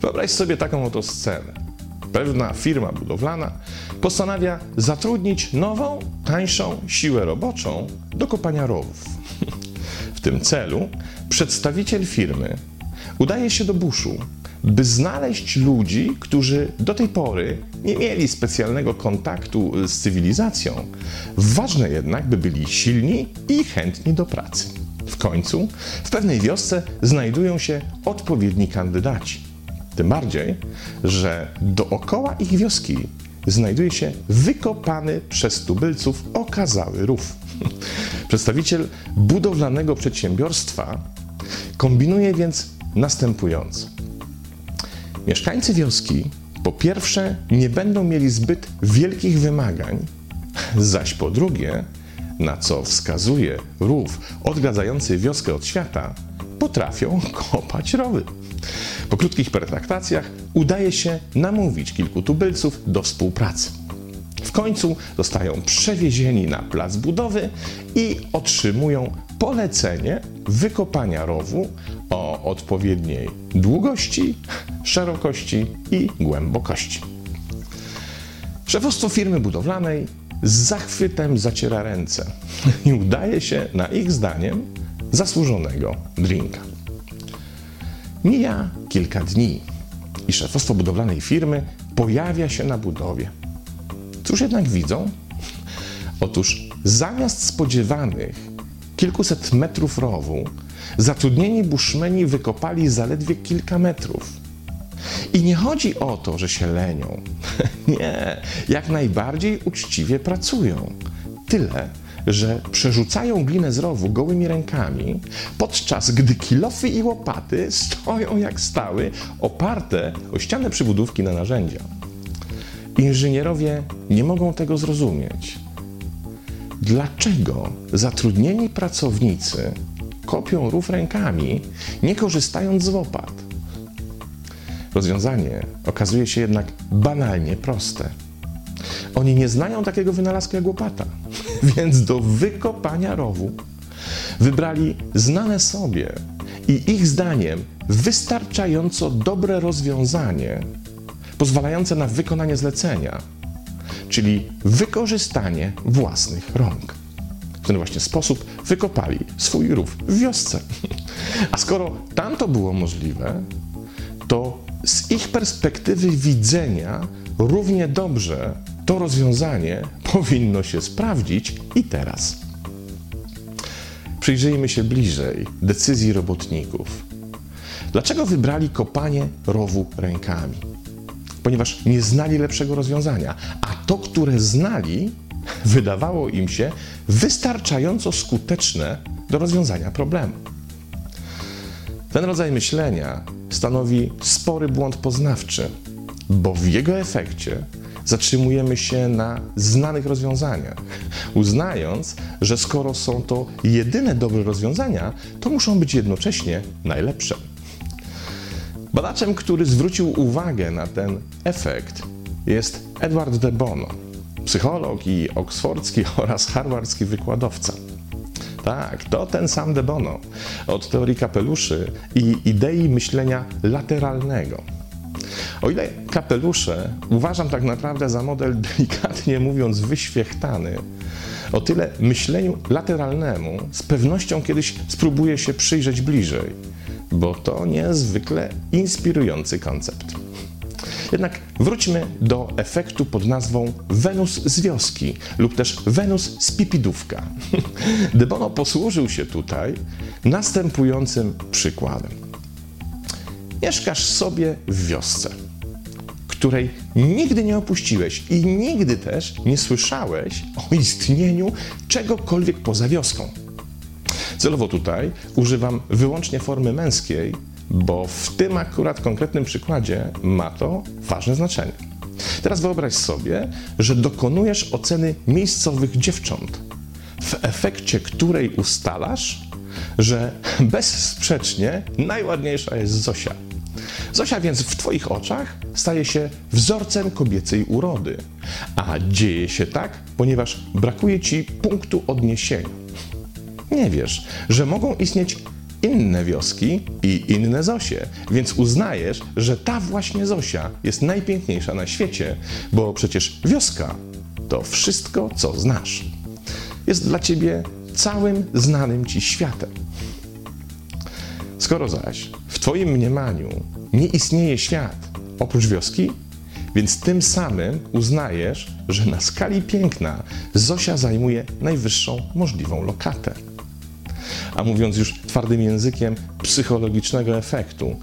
Wyobraź sobie taką oto scenę. Pewna firma budowlana postanawia zatrudnić nową, tańszą siłę roboczą do kopania rowów. W tym celu przedstawiciel firmy udaje się do buszu, by znaleźć ludzi, którzy do tej pory nie mieli specjalnego kontaktu z cywilizacją. Ważne jednak, by byli silni i chętni do pracy. W końcu w pewnej wiosce znajdują się odpowiedni kandydaci. Tym bardziej, że dookoła ich wioski znajduje się wykopany przez tubylców okazały rów. Przedstawiciel budowlanego przedsiębiorstwa kombinuje więc następująco. Mieszkańcy wioski po pierwsze nie będą mieli zbyt wielkich wymagań, zaś po drugie, na co wskazuje rów odgradzający wioskę od świata, potrafią kopać rowy. Po krótkich pertraktacjach udaje się namówić kilku tubylców do współpracy. W końcu zostają przewiezieni na plac budowy i otrzymują polecenie wykopania rowu o odpowiedniej długości, szerokości i głębokości. Szefostwo firmy budowlanej z zachwytem zaciera ręce i udaje się na ich zdaniem zasłużonego drinka. Mija kilka dni i szefostwo budowlanej firmy pojawia się na budowie. Cóż jednak widzą? Otóż zamiast spodziewanych kilkuset metrów rowu, zatrudnieni buszmeni wykopali zaledwie kilka metrów. I nie chodzi o to, że się lenią. nie, jak najbardziej uczciwie pracują. Tyle, że przerzucają glinę z rowu gołymi rękami, podczas gdy kilofy i łopaty stoją jak stały, oparte o ścianę przybudówki na narzędzia. Inżynierowie nie mogą tego zrozumieć. Dlaczego zatrudnieni pracownicy kopią rów rękami, nie korzystając z łopat? Rozwiązanie okazuje się jednak banalnie proste. Oni nie znają takiego wynalazku jak łopata, więc do wykopania rowu wybrali znane sobie i ich zdaniem wystarczająco dobre rozwiązanie pozwalające na wykonanie zlecenia, czyli wykorzystanie własnych rąk. W ten właśnie sposób wykopali swój rów w wiosce. A skoro tam to było możliwe, to z ich perspektywy widzenia równie dobrze to rozwiązanie powinno się sprawdzić i teraz. Przyjrzyjmy się bliżej decyzji robotników. Dlaczego wybrali kopanie rowu rękami? Ponieważ nie znali lepszego rozwiązania, a to, które znali, wydawało im się wystarczająco skuteczne do rozwiązania problemu. Ten rodzaj myślenia stanowi spory błąd poznawczy, bo w jego efekcie zatrzymujemy się na znanych rozwiązaniach, uznając, że skoro są to jedyne dobre rozwiązania, to muszą być jednocześnie najlepsze. Badaczem, który zwrócił uwagę na ten efekt, jest Edward de Bono, psycholog i oksfordzki oraz harwardzki wykładowca. Tak, to ten sam De Bono od teorii kapeluszy i idei myślenia lateralnego. O ile kapelusze uważam tak naprawdę za model delikatnie mówiąc wyświechtany, o tyle myśleniu lateralnemu z pewnością kiedyś spróbuję się przyjrzeć bliżej, bo to niezwykle inspirujący koncept. Jednak wróćmy do efektu pod nazwą Wenus z wioski lub też Wenus z pipidówka. De Bono posłużył się tutaj następującym przykładem. Mieszkasz sobie w wiosce, której nigdy nie opuściłeś i nigdy też nie słyszałeś o istnieniu czegokolwiek poza wioską. Celowo tutaj używam wyłącznie formy męskiej, bo w tym akurat konkretnym przykładzie ma to ważne znaczenie. Teraz wyobraź sobie, że dokonujesz oceny miejscowych dziewcząt, w efekcie której ustalasz, że bezsprzecznie najładniejsza jest Zosia. Zosia więc w Twoich oczach staje się wzorcem kobiecej urody. A dzieje się tak, ponieważ brakuje Ci punktu odniesienia. Nie wiesz, że mogą istnieć inne wioski i inne Zosie, więc uznajesz, że ta właśnie Zosia jest najpiękniejsza na świecie, bo przecież wioska to wszystko, co znasz. Jest dla ciebie całym znanym ci światem. Skoro zaś w Twoim mniemaniu nie istnieje świat oprócz wioski, więc tym samym uznajesz, że na skali piękna Zosia zajmuje najwyższą możliwą lokatę. A mówiąc już twardym językiem psychologicznego efektu,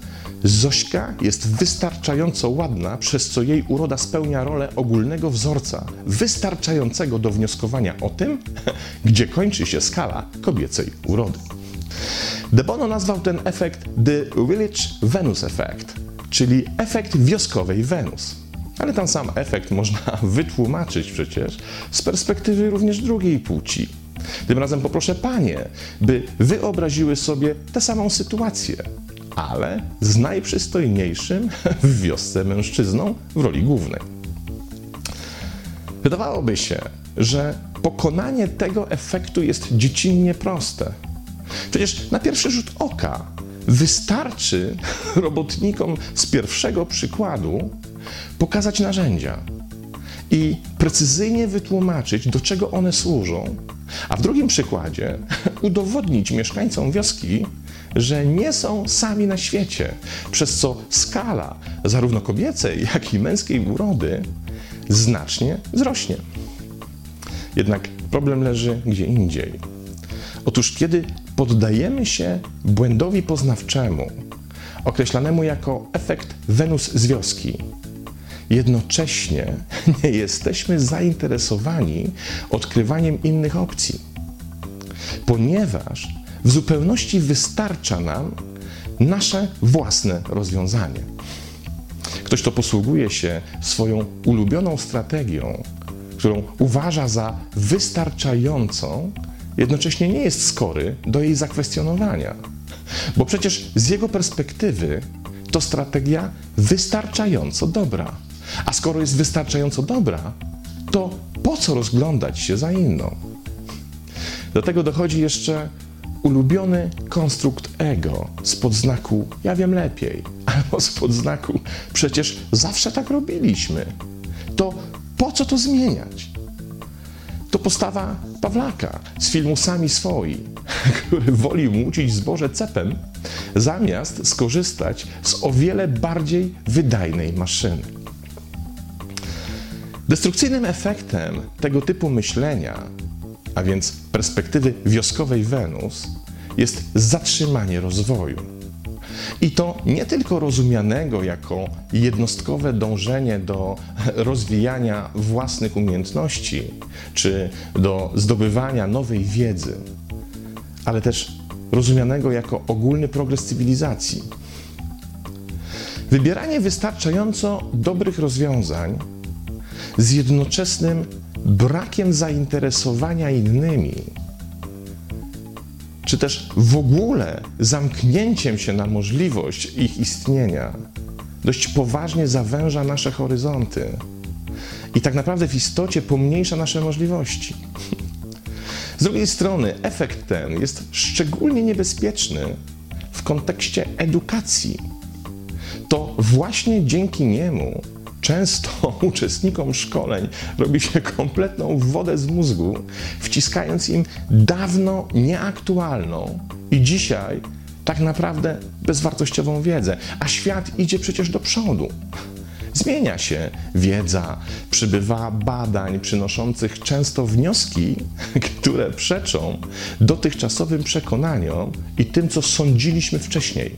Zośka jest wystarczająco ładna, przez co jej uroda spełnia rolę ogólnego wzorca, wystarczającego do wnioskowania o tym, gdzie kończy się skala kobiecej urody. De Bono nazwał ten efekt The Village Venus Effect, czyli efekt wioskowej Wenus. Ale ten sam efekt można wytłumaczyć przecież z perspektywy również drugiej płci. Tym razem poproszę panie, by wyobraziły sobie tę samą sytuację, ale z najprzystojniejszym w wiosce mężczyzną w roli głównej. Wydawałoby się, że pokonanie tego efektu jest dziecinnie proste. Przecież na pierwszy rzut oka wystarczy robotnikom z pierwszego przykładu pokazać narzędzia i precyzyjnie wytłumaczyć, do czego one służą, a w drugim przykładzie udowodnić mieszkańcom wioski, że nie są sami na świecie, przez co skala zarówno kobiecej, jak i męskiej urody znacznie wzrośnie. Jednak problem leży gdzie indziej. Otóż kiedy poddajemy się błędowi poznawczemu, określanemu jako efekt Wenus z wioski, jednocześnie nie jesteśmy zainteresowani odkrywaniem innych opcji, ponieważ w zupełności wystarcza nam nasze własne rozwiązanie. Ktoś, kto posługuje się swoją ulubioną strategią, którą uważa za wystarczającą, jednocześnie nie jest skory do jej zakwestionowania. Bo przecież z jego perspektywy to strategia wystarczająco dobra. A skoro jest wystarczająco dobra, to po co rozglądać się za inną? Do tego dochodzi jeszcze ulubiony konstrukt ego z podznaku ja wiem lepiej, albo z podznaku przecież zawsze tak robiliśmy. To po co to zmieniać? To postawa Pawlaka z filmu Sami Swoi, który woli mucić zboże cepem, zamiast skorzystać z o wiele bardziej wydajnej maszyny. Destrukcyjnym efektem tego typu myślenia, a więc perspektywy wioskowej Wenus, jest zatrzymanie rozwoju. I to nie tylko rozumianego jako jednostkowe dążenie do rozwijania własnych umiejętności czy do zdobywania nowej wiedzy, ale też rozumianego jako ogólny progres cywilizacji. Wybieranie wystarczająco dobrych rozwiązań z jednoczesnym brakiem zainteresowania innymi, czy też w ogóle zamknięciem się na możliwość ich istnienia, dość poważnie zawęża nasze horyzonty i tak naprawdę w istocie pomniejsza nasze możliwości. Z drugiej strony, efekt ten jest szczególnie niebezpieczny w kontekście edukacji. To właśnie dzięki niemu często uczestnikom szkoleń robi się kompletną wodę z mózgu, wciskając im dawno nieaktualną i dzisiaj tak naprawdę bezwartościową wiedzę, a świat idzie przecież do przodu. Zmienia się wiedza, przybywa badań przynoszących często wnioski, które przeczą dotychczasowym przekonaniom i tym, co sądziliśmy wcześniej.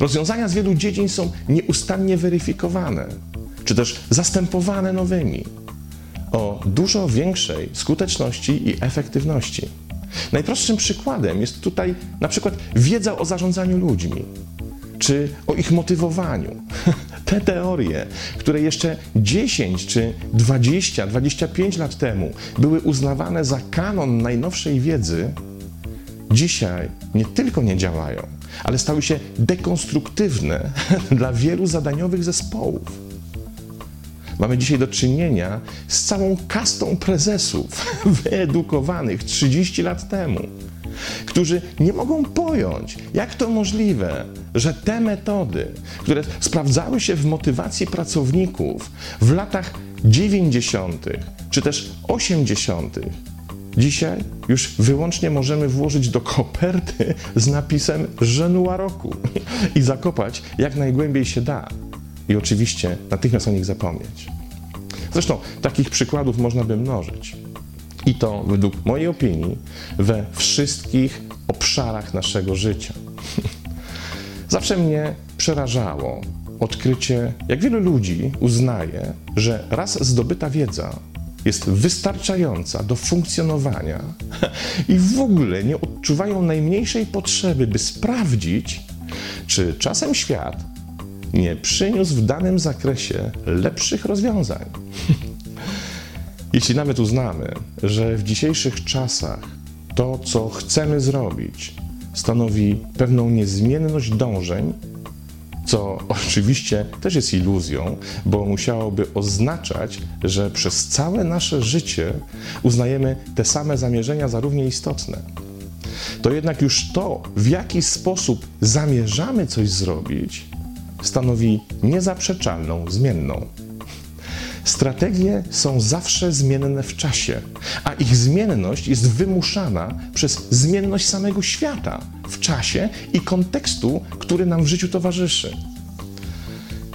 Rozwiązania z wielu dziedzin są nieustannie weryfikowane czy też zastępowane nowymi o dużo większej skuteczności i efektywności. Najprostszym przykładem jest tutaj na przykład wiedza o zarządzaniu ludźmi, czy o ich motywowaniu. Te teorie, które jeszcze 10 czy 20, 25 lat temu były uznawane za kanon najnowszej wiedzy, dzisiaj nie tylko nie działają, ale stały się dekonstruktywne dla wielu zadaniowych zespołów. Mamy dzisiaj do czynienia z całą kastą prezesów wyedukowanych 30 lat temu, którzy nie mogą pojąć, jak to możliwe, że te metody, które sprawdzały się w motywacji pracowników w latach 90. czy też 80., dzisiaj już wyłącznie możemy włożyć do koperty z napisem Żenua roku i zakopać jak najgłębiej się da. I oczywiście natychmiast o nich zapomnieć. Zresztą takich przykładów można by mnożyć. I to według mojej opinii we wszystkich obszarach naszego życia. Zawsze mnie przerażało odkrycie, jak wielu ludzi uznaje, że raz zdobyta wiedza jest wystarczająca do funkcjonowania i w ogóle nie odczuwają najmniejszej potrzeby, by sprawdzić, czy czasem świat nie przyniósł w danym zakresie lepszych rozwiązań. Jeśli nawet uznamy, że w dzisiejszych czasach to, co chcemy zrobić, stanowi pewną niezmienność dążeń, co oczywiście też jest iluzją, bo musiałoby oznaczać, że przez całe nasze życie uznajemy te same zamierzenia za równie istotne. To jednak już to, w jaki sposób zamierzamy coś zrobić, stanowi niezaprzeczalną zmienną. Strategie są zawsze zmienne w czasie, a ich zmienność jest wymuszana przez zmienność samego świata w czasie i kontekstu, który nam w życiu towarzyszy.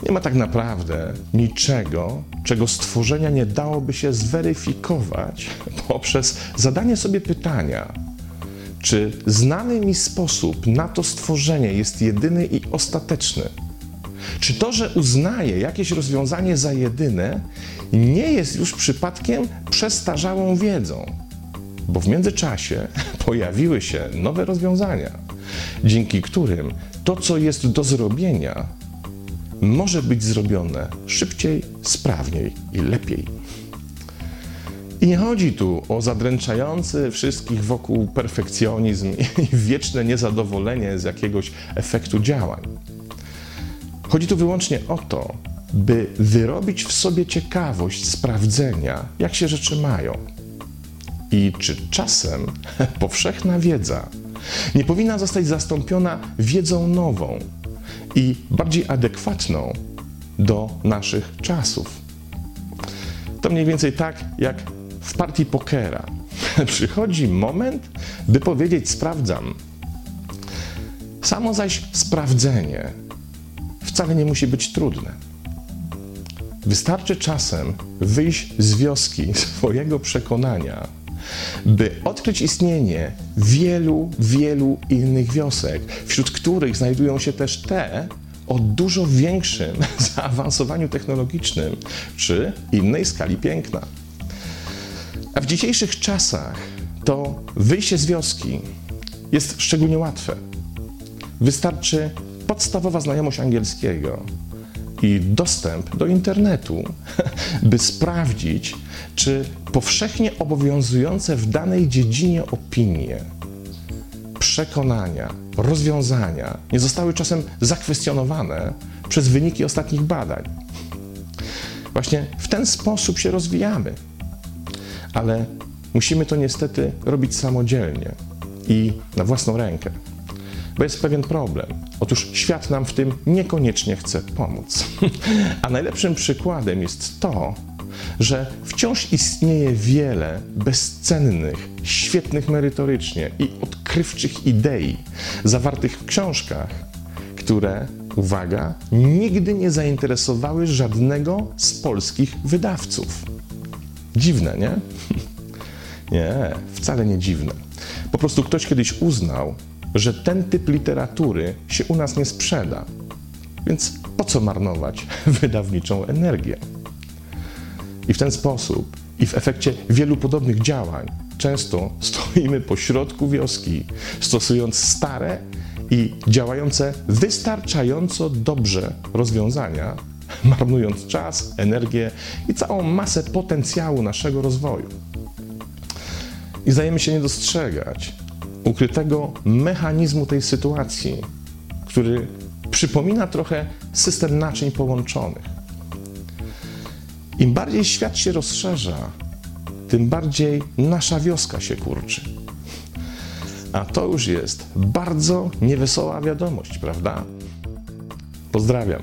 Nie ma tak naprawdę niczego, czego stworzenia nie dałoby się zweryfikować poprzez zadanie sobie pytania, czy znany mi sposób na to stworzenie jest jedyny i ostateczny czy to, że uznaje jakieś rozwiązanie za jedyne, nie jest już przypadkiem przestarzałą wiedzą? Bo w międzyczasie pojawiły się nowe rozwiązania, dzięki którym to, co jest do zrobienia, może być zrobione szybciej, sprawniej i lepiej. I nie chodzi tu o zadręczający wszystkich wokół perfekcjonizm i wieczne niezadowolenie z jakiegoś efektu działań. Chodzi tu wyłącznie o to, by wyrobić w sobie ciekawość sprawdzenia, jak się rzeczy mają. I czy czasem powszechna wiedza nie powinna zostać zastąpiona wiedzą nową i bardziej adekwatną do naszych czasów. To mniej więcej tak jak w partii pokera. Przychodzi moment, by powiedzieć: Sprawdzam. Samo zaś sprawdzenie wcale nie musi być trudne. Wystarczy czasem wyjść z wioski swojego przekonania, by odkryć istnienie wielu, wielu innych wiosek, wśród których znajdują się też te o dużo większym zaawansowaniu technologicznym czy innej skali piękna. A w dzisiejszych czasach to wyjście z wioski jest szczególnie łatwe. Wystarczy podstawowa znajomość angielskiego i dostęp do internetu, by sprawdzić, czy powszechnie obowiązujące w danej dziedzinie opinie, przekonania, rozwiązania nie zostały czasem zakwestionowane przez wyniki ostatnich badań. Właśnie w ten sposób się rozwijamy, ale musimy to niestety robić samodzielnie i na własną rękę. Bo jest pewien problem. Otóż świat nam w tym niekoniecznie chce pomóc. A najlepszym przykładem jest to, że wciąż istnieje wiele bezcennych, świetnych merytorycznie i odkrywczych idei zawartych w książkach, które, uwaga, nigdy nie zainteresowały żadnego z polskich wydawców. Dziwne, nie? Nie, wcale nie dziwne. Po prostu ktoś kiedyś uznał, że ten typ literatury się u nas nie sprzeda. Więc po co marnować wydawniczą energię? I w ten sposób, i w efekcie wielu podobnych działań, często stoimy po środku wioski, stosując stare i działające wystarczająco dobrze rozwiązania, marnując czas, energię i całą masę potencjału naszego rozwoju. I zdajemy się nie dostrzegać, ukrytego mechanizmu tej sytuacji, który przypomina trochę system naczyń połączonych. Im bardziej świat się rozszerza, tym bardziej nasza wioska się kurczy. A to już jest bardzo niewesoła wiadomość, prawda? Pozdrawiam.